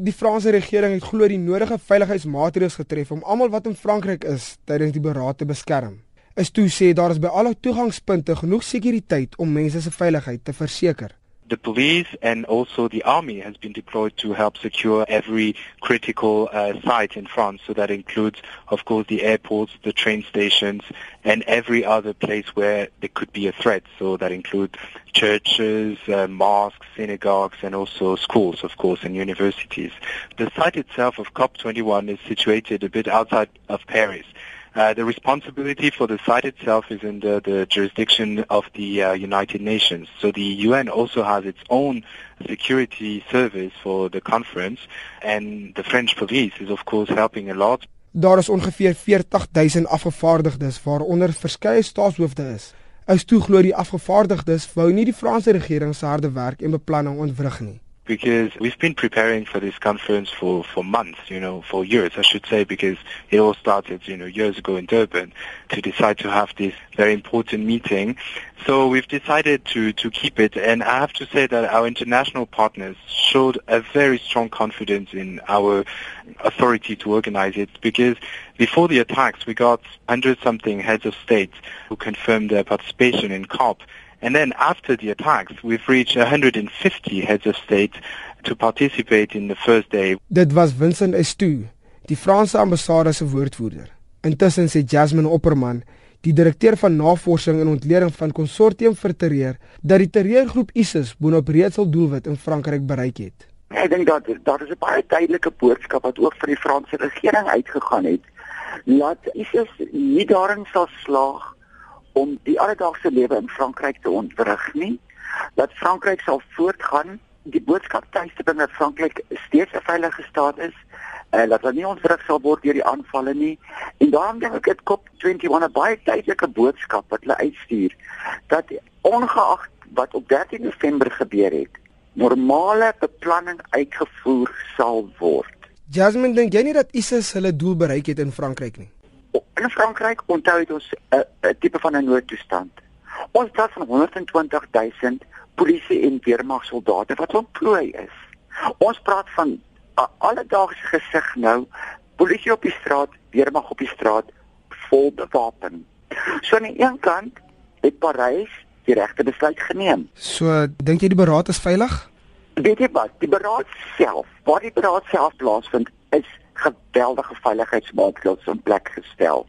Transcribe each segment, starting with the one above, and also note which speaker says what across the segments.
Speaker 1: Die Franse regering het glo die nodige veiligheidsmaatreëls getref om almal wat in Frankryk is tydens die beraad te beskerm. Is toe sê daar is by alle toegangspunte genoeg sekuriteit om mense se veiligheid te verseker.
Speaker 2: The police and also the army has been deployed to help secure every critical uh, site in France. So that includes, of course, the airports, the train stations, and every other place where there could be a threat. So that includes churches, uh, mosques, synagogues, and also schools, of course, and universities. The site itself of COP21 is situated a bit outside of Paris. Uh, the responsibility for the site itself is in the, the jurisdiction of the uh, United Nations. So the UN also has its own security service for the conference, and the French police is of course helping a lot.
Speaker 1: Daar is ongeveer 40000 afgevaardigdes waaronder verskeie staatshoofde is. Is toe glo die afgevaardigdes wou nie die Franse regering se harde werk en beplanning ontwrig nie.
Speaker 2: Because we've been preparing for this conference for, for months, you know, for years, I should say, because it all started, you know, years ago in Durban to decide to have this very important meeting. So we've decided to, to keep it. And I have to say that our international partners showed a very strong confidence in our authority to organize it because before the attacks, we got 100 something heads of state who confirmed their participation in COP. And then after the attacks, we've reached 150 heads of state to participate in the first day.
Speaker 1: Dit was Vincent Estu, die Franse ambassade se woordvoerder. Intussen sê Jasmine Opperman, die direkteur van navorsing en ontleding van Consortium vir Terreur, dat die terreurgroep ISIS boonop reeds al doelwit in Frankryk bereik het.
Speaker 3: Ek dink dat daar is 'n baie duidelike boodskap wat ook vir die Franse regering uitgegaan het. Laat ISIS nie daarin sal slaag om die alledaagse lewe in Frankryk te ontwrig nie. Dat Frankryk sal voortgaan die boodskap tuis te bring dat Frankryk steeds 'n veilige staat is en uh, dat hulle nie ontwrig sal word deur die aanvalle nie. En daarom dink ek dit kop 21 'n baie tydelike boodskap wat hulle uitstuur dat ongeag wat op 13 November gebeur het, normale beplanning uitgevoer sal word.
Speaker 1: Jasmine, dink jy nie dat ISIS hulle doel bereik het in Frankryk nie?
Speaker 3: In Frankryk onthou dit ons 'n uh, uh, tipe van 'n noodtoestand. Ons praat van 120 000 polisie en weermagsoldate wat ontplooi is. Ons praat van 'n uh, alledaagse gesig nou, polisie op die straat, weermag op die straat, vol bewapen. So aan die een kant het Parys die regte besluit geneem.
Speaker 1: So dink jy die beraad is veilig?
Speaker 3: Weet jy wat? Die beraad self, waar die beraad self plaasvind, is geweldige veiligheidsmaatreëls in plek gestel.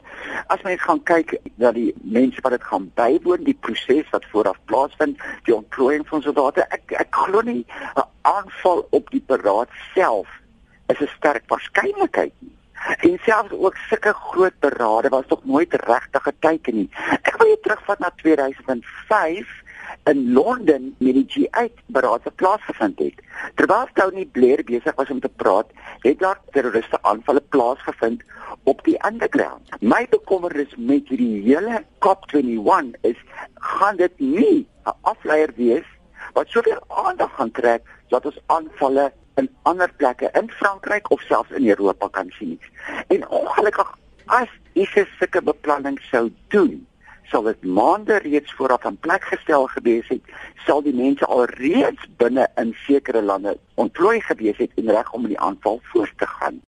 Speaker 3: As mens gaan kyk na die mense wat dit gaan bywoon, die proses wat vooraf plaasvind, die ontplooiing van soldate, ek ek glo nie 'n aanval op die beraad self is 'n sterk waarskynlikheid nie. En selfs ook sulke groot berade was tog nooit regtig geteken nie. Ek wil jou terugvat na 2005 in Londen met die G8 beraad wat plaasgevind het. Terwyl Tony Blair besig was om te praat, het daar terroriste aanvalle plaasgevind op die underground. My bekommernis met hierdie hele COP21 is gaan dit nie 'n afleier wees wat soveel aandag gaan trek dat ons aanvalle in ander plekke in Frankryk of selfs in Europa kan sien. En ongelukkig as ISIS sulke beplanning sou doen, sal dit maande reeds vooraf aan plek gestel gewees het, sal die mense al reeds binne in sekere lande ontplooi gewees het en reg om die aanval voort te gaan.